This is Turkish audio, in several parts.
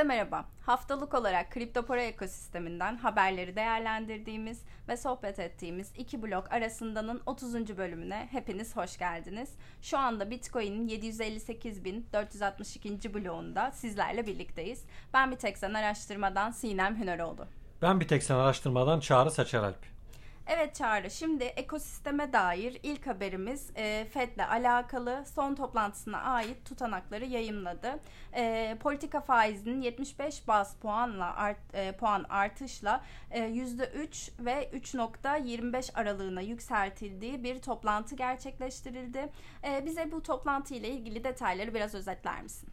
Herkese merhaba. Haftalık olarak kripto para ekosisteminden haberleri değerlendirdiğimiz ve sohbet ettiğimiz iki blok arasındanın 30. bölümüne hepiniz hoş geldiniz. Şu anda Bitcoin'in 758.462. bloğunda sizlerle birlikteyiz. Ben bir tek sen araştırmadan Sinem Hüneroğlu. Ben bir tek sen araştırmadan Çağrı Saçaralp. Evet Çağrı, şimdi ekosisteme dair ilk haberimiz e, FED'le alakalı son toplantısına ait tutanakları yayımladı. E, politika faizinin 75 bas puanla art, e, puan artışla e, %3 ve 3.25 aralığına yükseltildiği bir toplantı gerçekleştirildi. E, bize bu toplantı ile ilgili detayları biraz özetler misin?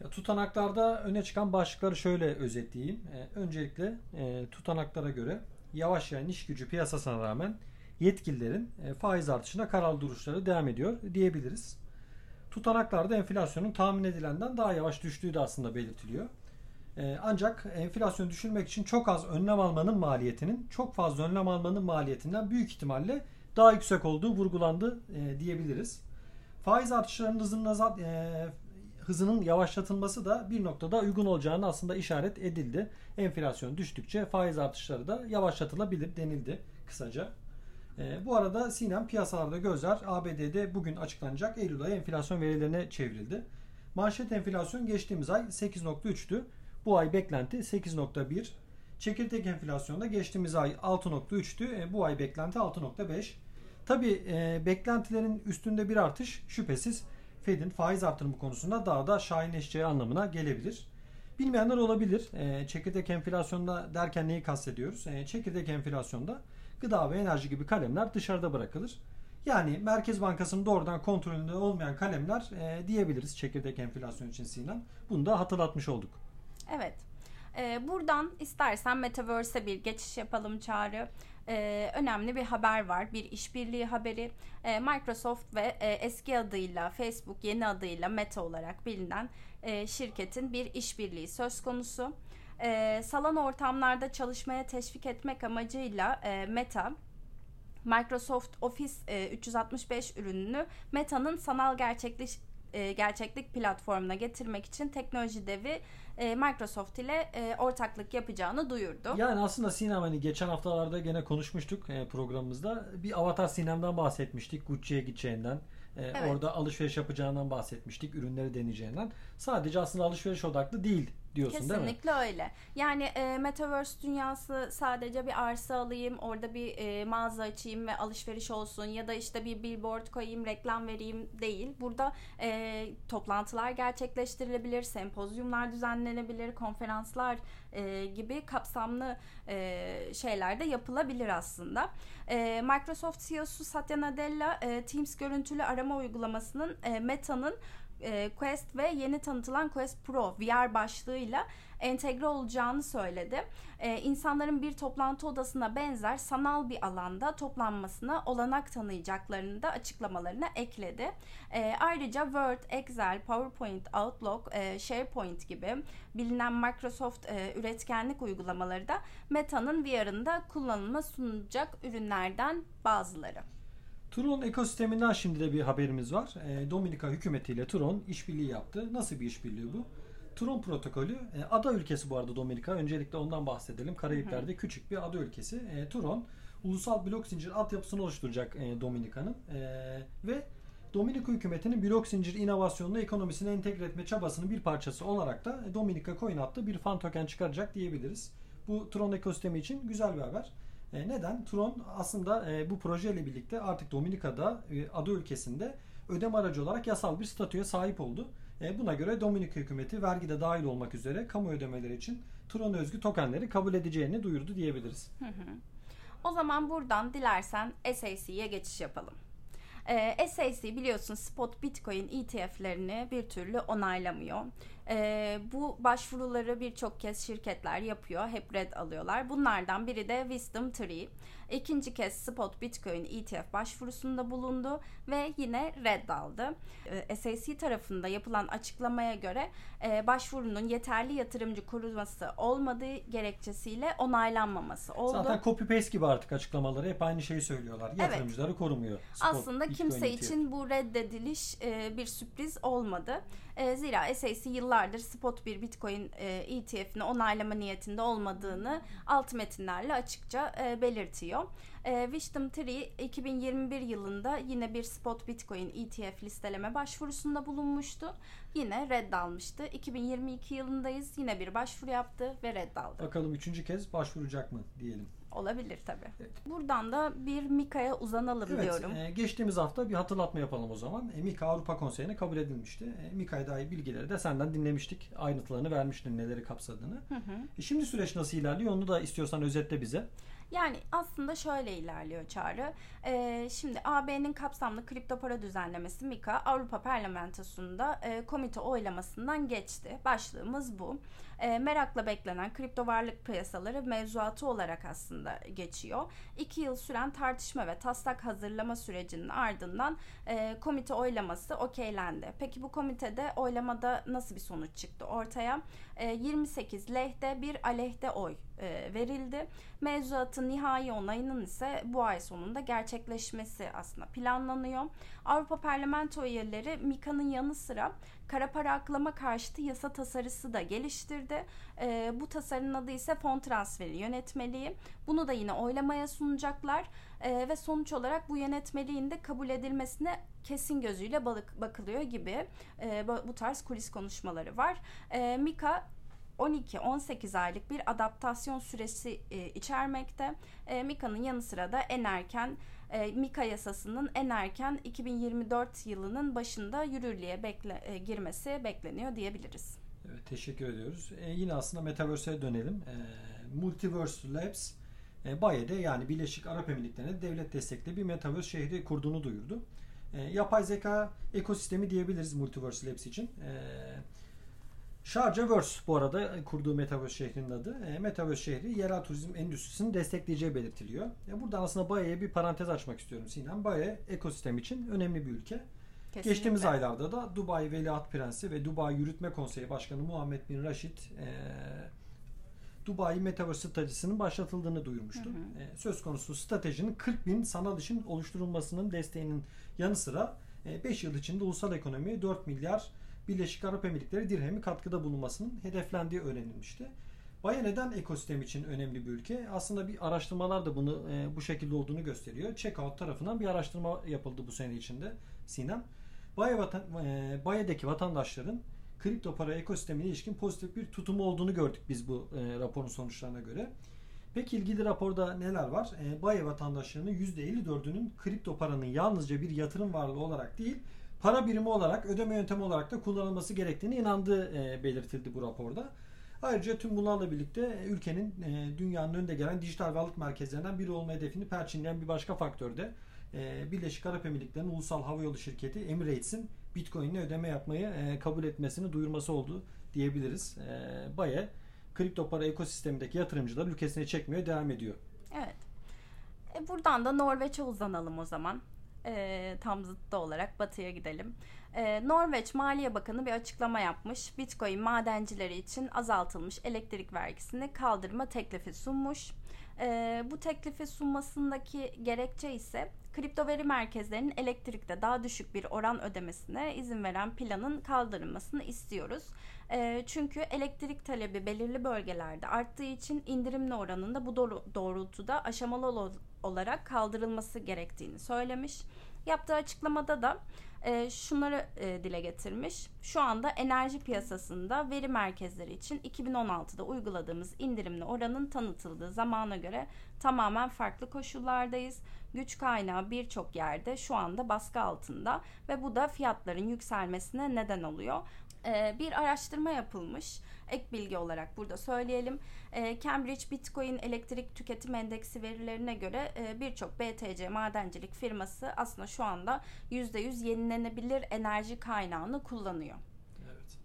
Ya, tutanaklarda öne çıkan başlıkları şöyle özetleyeyim. E, öncelikle e, tutanaklara göre yavaşlayan iş gücü piyasasına rağmen yetkililerin e, faiz artışına karar duruşları devam ediyor diyebiliriz. Tutanaklarda enflasyonun tahmin edilenden daha yavaş düştüğü de aslında belirtiliyor. E, ancak enflasyonu düşürmek için çok az önlem almanın maliyetinin çok fazla önlem almanın maliyetinden büyük ihtimalle daha yüksek olduğu vurgulandı e, diyebiliriz. Faiz artışlarının hızının, hızının yavaşlatılması da bir noktada uygun olacağını aslında işaret edildi. Enflasyon düştükçe faiz artışları da yavaşlatılabilir denildi kısaca. E, bu arada Sinem piyasalarda gözler ABD'de bugün açıklanacak Eylül ayı enflasyon verilerine çevrildi. Manşet enflasyon geçtiğimiz ay 8.3'tü. Bu ay beklenti 8.1. Çekirdek enflasyonda geçtiğimiz ay 6.3'tü. E, bu ay beklenti 6.5. Tabi e, beklentilerin üstünde bir artış şüphesiz Fed'in faiz artırımı konusunda daha da şahinleşeceği anlamına gelebilir. Bilmeyenler olabilir. E, çekirdek enflasyonda derken neyi kastediyoruz? E, çekirdek enflasyonda gıda ve enerji gibi kalemler dışarıda bırakılır. Yani Merkez Bankası'nın doğrudan kontrolünde olmayan kalemler e, diyebiliriz çekirdek enflasyon için Sinan. Bunu da hatırlatmış olduk. Evet. E, buradan istersen Metaverse'e bir geçiş yapalım Çağrı e, önemli bir haber var. Bir işbirliği haberi. E, Microsoft ve e, eski adıyla Facebook, yeni adıyla Meta olarak bilinen e, şirketin bir işbirliği söz konusu. E, salon ortamlarda çalışmaya teşvik etmek amacıyla e, Meta Microsoft Office e, 365 ürününü Meta'nın sanal gerçeklik e, gerçeklik platformuna getirmek için teknoloji devi e, Microsoft ile e, ortaklık yapacağını duyurdu. Yani aslında Sinem hani geçen haftalarda gene konuşmuştuk e, programımızda. Bir Avatar Sinem'den bahsetmiştik. Gucci'ye gideceğinden. E, evet. Orada alışveriş yapacağından bahsetmiştik. Ürünleri deneyeceğinden. Sadece aslında alışveriş odaklı değil diyorsun Kesinlikle değil mi? Kesinlikle öyle. Yani e, Metaverse dünyası sadece bir arsa alayım, orada bir e, mağaza açayım ve alışveriş olsun ya da işte bir billboard koyayım, reklam vereyim değil. Burada e, toplantılar gerçekleştirilebilir, sempozyumlar düzenlenebilir, konferanslar e, gibi kapsamlı e, şeyler de yapılabilir aslında. E, Microsoft CEO'su Satya Nadella e, Teams görüntülü arama uygulamasının e, Meta'nın e, Quest ve yeni tanıtılan Quest Pro VR başlığıyla entegre olacağını söyledi. E, insanların bir toplantı odasına benzer sanal bir alanda toplanmasına olanak tanıyacaklarını da açıklamalarına ekledi. E, ayrıca Word, Excel, PowerPoint, Outlook, e, SharePoint gibi bilinen Microsoft üretkenlik uygulamaları da Meta'nın VR'ında kullanılma sunulacak ürünlerden bazıları. Tron ekosisteminden şimdi de bir haberimiz var. E, Dominika hükümetiyle Tron işbirliği yaptı. Nasıl bir işbirliği bu? Tron protokolü e, ada ülkesi bu arada Dominika. Öncelikle ondan bahsedelim. Karayipler'de hı küçük bir ada ülkesi. E, Tron ulusal blok zincir altyapısını oluşturacak e, Dominika'nın e, ve Dominika hükümetinin blok zincir inovasyonunu ekonomisine entegre etme çabasının bir parçası olarak da Dominika Coin adlı bir fan token çıkaracak diyebiliriz. Bu Tron ekosistemi için güzel bir haber. E, neden? Tron aslında e, bu projeyle birlikte artık Dominika'da e, ada ülkesinde ödeme aracı olarak yasal bir statüye sahip oldu. E, buna göre Dominika hükümeti vergide dahil olmak üzere kamu ödemeleri için Tron özgü tokenleri kabul edeceğini duyurdu diyebiliriz. O zaman buradan dilersen SAC'ye geçiş yapalım. E, SAC biliyorsun spot Bitcoin ETF'lerini bir türlü onaylamıyor. E, bu başvuruları birçok kez şirketler yapıyor. Hep red alıyorlar. Bunlardan biri de Wisdom Tree. İkinci kez spot Bitcoin ETF başvurusunda bulundu ve yine red aldı. E, SEC tarafında yapılan açıklamaya göre e, başvurunun yeterli yatırımcı koruması olmadığı gerekçesiyle onaylanmaması oldu. Zaten copy paste gibi artık açıklamaları hep aynı şeyi söylüyorlar. Yatırımcıları evet. korumuyor. Spot Aslında Bitcoin kimse ETF. için bu reddediliş e, bir sürpriz olmadı. E, zira SAC yıllardır spot bir Bitcoin e, ETF'ini onaylama niyetinde olmadığını alt metinlerle açıkça e, belirtiyor. E, Wisdom Tree 2021 yılında yine bir spot Bitcoin ETF listeleme başvurusunda bulunmuştu. Yine reddalmıştı. 2022 yılındayız. Yine bir başvuru yaptı ve reddaldı. Bakalım üçüncü kez başvuracak mı diyelim. Olabilir tabii. Evet. Buradan da bir Mika'ya uzanalım evet, diyorum. E, geçtiğimiz hafta bir hatırlatma yapalım o zaman. E, Mika Avrupa Konseyi'ne kabul edilmişti. E, Mika'ya dair bilgileri de senden dinlemiştik. Ayrıntılarını vermiştin neleri kapsadığını. Hı hı. E, şimdi süreç nasıl ilerliyor onu da istiyorsan özetle bize. Yani aslında şöyle ilerliyor Çağrı. Ee, şimdi AB'nin kapsamlı kripto para düzenlemesi MiCA Avrupa Parlamentosu'nda e, komite oylamasından geçti. Başlığımız bu. E, merakla beklenen kripto varlık piyasaları mevzuatı olarak aslında geçiyor. İki yıl süren tartışma ve taslak hazırlama sürecinin ardından e, komite oylaması okeylendi. Peki bu komitede oylamada nasıl bir sonuç çıktı ortaya? E, 28 lehte bir aleyhte oy e, verildi. Mevzuatın nihai onayının ise bu ay sonunda gerçekleşmesi aslında planlanıyor. Avrupa Parlamento üyeleri MIKA'nın yanı sıra kara para aklama karşıtı yasa tasarısı da geliştirdi. E, bu tasarının adı ise fon transferi yönetmeliği. Bunu da yine oylamaya sunacaklar e, ve sonuç olarak bu yönetmeliğin de kabul edilmesine kesin gözüyle balık bakılıyor gibi e, bu tarz kulis konuşmaları var. E, Mika 12-18 aylık bir adaptasyon süresi e, içermekte. E, Mika'nın yanı sıra da en erken e, Mika yasasının en erken 2024 yılının başında yürürlüğe bekle, e, girmesi bekleniyor diyebiliriz. Evet, teşekkür ediyoruz. E, yine aslında Metaverse'e dönelim. E, Multiverse Labs e, Baye'de yani Birleşik Arap Emirlikleri'ne devlet destekli bir Metaverse şehri kurduğunu duyurdu. E, yapay zeka ekosistemi diyebiliriz Multiverse Labs için. E, Şarjaverse bu arada kurduğu Metaverse şehrinin adı. E, Metaverse şehri yerel turizm endüstrisini destekleyeceği belirtiliyor. E, burada aslında Baye'ye bir parantez açmak istiyorum Sinem. Baye ekosistem için önemli bir ülke. Kesinlikle. Geçtiğimiz aylarda da Dubai Veliaht Prensi ve Dubai Yürütme Konseyi Başkanı Muhammed Bin Rashid e, Dubai Metaverse stratejisinin başlatıldığını duyurmuştu. Hı hı. E, söz konusu stratejinin 40 bin sanal işin oluşturulmasının desteğinin yanı sıra 5 e, yıl içinde ulusal ekonomiye 4 milyar Birleşik Arap Emirlikleri dirhemi katkıda bulunmasının hedeflendiği öğrenilmişti. Baya neden ekosistem için önemli bir ülke? Aslında bir araştırmalar da bunu e, bu şekilde olduğunu gösteriyor. Checkout tarafından bir araştırma yapıldı bu sene içinde Sinem. Baya vatan, e, Baya'daki vatandaşların kripto para ekosistemine ilişkin pozitif bir tutumu olduğunu gördük biz bu e, raporun sonuçlarına göre. Peki ilgili raporda neler var? E, Baya vatandaşlarının %54'ünün kripto paranın yalnızca bir yatırım varlığı olarak değil, para birimi olarak, ödeme yöntemi olarak da kullanılması gerektiğini inandığı e, belirtildi bu raporda. Ayrıca tüm bunlarla birlikte e, ülkenin e, dünyanın önde gelen dijital varlık merkezlerinden biri olma hedefini perçinleyen bir başka faktör de Birleşik Arap Emirlikleri'nin ulusal havayolu şirketi Emirates'in Bitcoin'le ödeme yapmayı kabul etmesini duyurması oldu diyebiliriz. E, Baye kripto para ekosistemindeki yatırımcılar ülkesine çekmeye devam ediyor. Evet. E buradan da Norveç'e uzanalım o zaman e, tam zıttı olarak batıya gidelim. E, Norveç Maliye Bakanı bir açıklama yapmış. Bitcoin madencileri için azaltılmış elektrik vergisini kaldırma teklifi sunmuş. E, bu teklifi sunmasındaki gerekçe ise kripto veri merkezlerinin elektrikte daha düşük bir oran ödemesine izin veren planın kaldırılmasını istiyoruz. E, çünkü elektrik talebi belirli bölgelerde arttığı için indirimli oranında bu doğrultuda aşamalı olarak kaldırılması gerektiğini söylemiş. Yaptığı açıklamada da e, şunları e, dile getirmiş. Şu anda enerji piyasasında veri merkezleri için 2016'da uyguladığımız indirimli oranın tanıtıldığı zamana göre tamamen farklı koşullardayız. Güç kaynağı birçok yerde şu anda baskı altında ve bu da fiyatların yükselmesine neden oluyor. Ee, bir araştırma yapılmış. Ek bilgi olarak burada söyleyelim. Ee, Cambridge Bitcoin Elektrik Tüketim Endeksi verilerine göre e, birçok BTC madencilik firması aslında şu anda %100 yenilenebilir enerji kaynağını kullanıyor. Evet.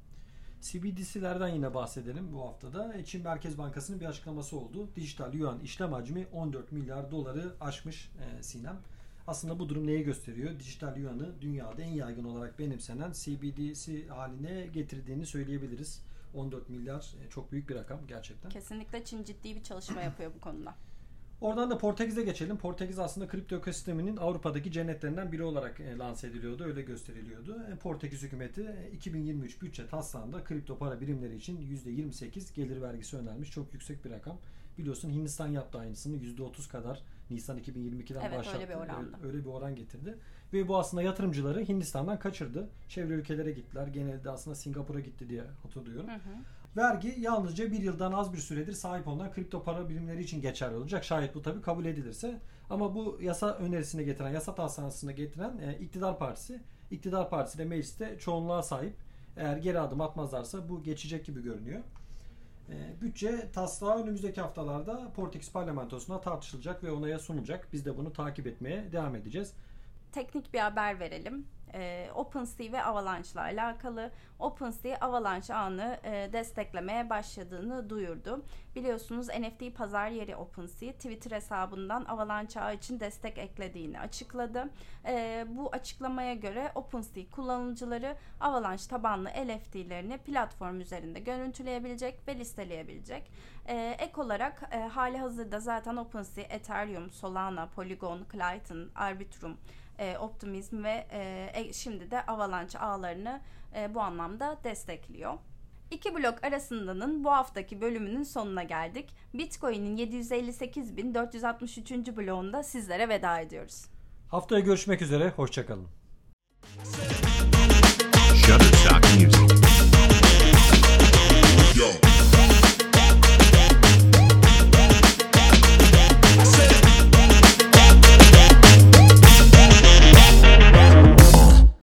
CBDC'lerden yine bahsedelim bu haftada. E, Çin Merkez Bankası'nın bir açıklaması oldu. Dijital yuan işlem hacmi 14 milyar doları aşmış e, Sinem. Aslında bu durum neyi gösteriyor? Dijital yuanı dünyada en yaygın olarak benimsenen CBDC haline getirdiğini söyleyebiliriz. 14 milyar e, çok büyük bir rakam gerçekten. Kesinlikle Çin ciddi bir çalışma yapıyor bu konuda. Oradan da Portekiz'e geçelim. Portekiz aslında kripto ekosisteminin Avrupa'daki cennetlerinden biri olarak e, lanse ediliyordu. Öyle gösteriliyordu. E, Portekiz hükümeti e, 2023 bütçe taslağında kripto para birimleri için %28 gelir vergisi önermiş. Çok yüksek bir rakam. Biliyorsun Hindistan yaptı aynısını. %30 kadar Nisan 2022'den Evet, başlattı. öyle bir oranda. Öyle bir oran getirdi. Ve bu aslında yatırımcıları Hindistan'dan kaçırdı. Çevre ülkelere gittiler. Genelde aslında Singapur'a gitti diye hatırlıyorum. Hı hı. Vergi yalnızca bir yıldan az bir süredir sahip olunan kripto para birimleri için geçerli olacak. Şayet bu tabii kabul edilirse. Ama bu yasa önerisine getiren, yasa taslağına getiren e, iktidar partisi. İktidar partisi de mecliste çoğunluğa sahip. Eğer geri adım atmazlarsa bu geçecek gibi görünüyor. E, bütçe taslağı önümüzdeki haftalarda Portekiz parlamentosuna tartışılacak ve onaya sunulacak. Biz de bunu takip etmeye devam edeceğiz. Teknik bir haber verelim. Ee, OpenSea ve Avalanche ile alakalı. OpenSea Avalanche ağını e, desteklemeye başladığını duyurdu. Biliyorsunuz NFT pazar yeri OpenSea Twitter hesabından Avalanche ağı için destek eklediğini açıkladı. Ee, bu açıklamaya göre OpenSea kullanıcıları Avalanche tabanlı NFT'lerini platform üzerinde görüntüleyebilecek ve listeleyebilecek. Ee, ek olarak e, hali hazırda zaten OpenSea, Ethereum, Solana, Polygon, Clayton, Arbitrum, e, Optimizm ve e, e, şimdi de Avalanche ağlarını e, bu anlamda destekliyor. İki blok arasındanın bu haftaki bölümünün sonuna geldik. Bitcoin'in 758.463. bloğunda sizlere veda ediyoruz. Haftaya görüşmek üzere, hoşçakalın. Shutterstock Music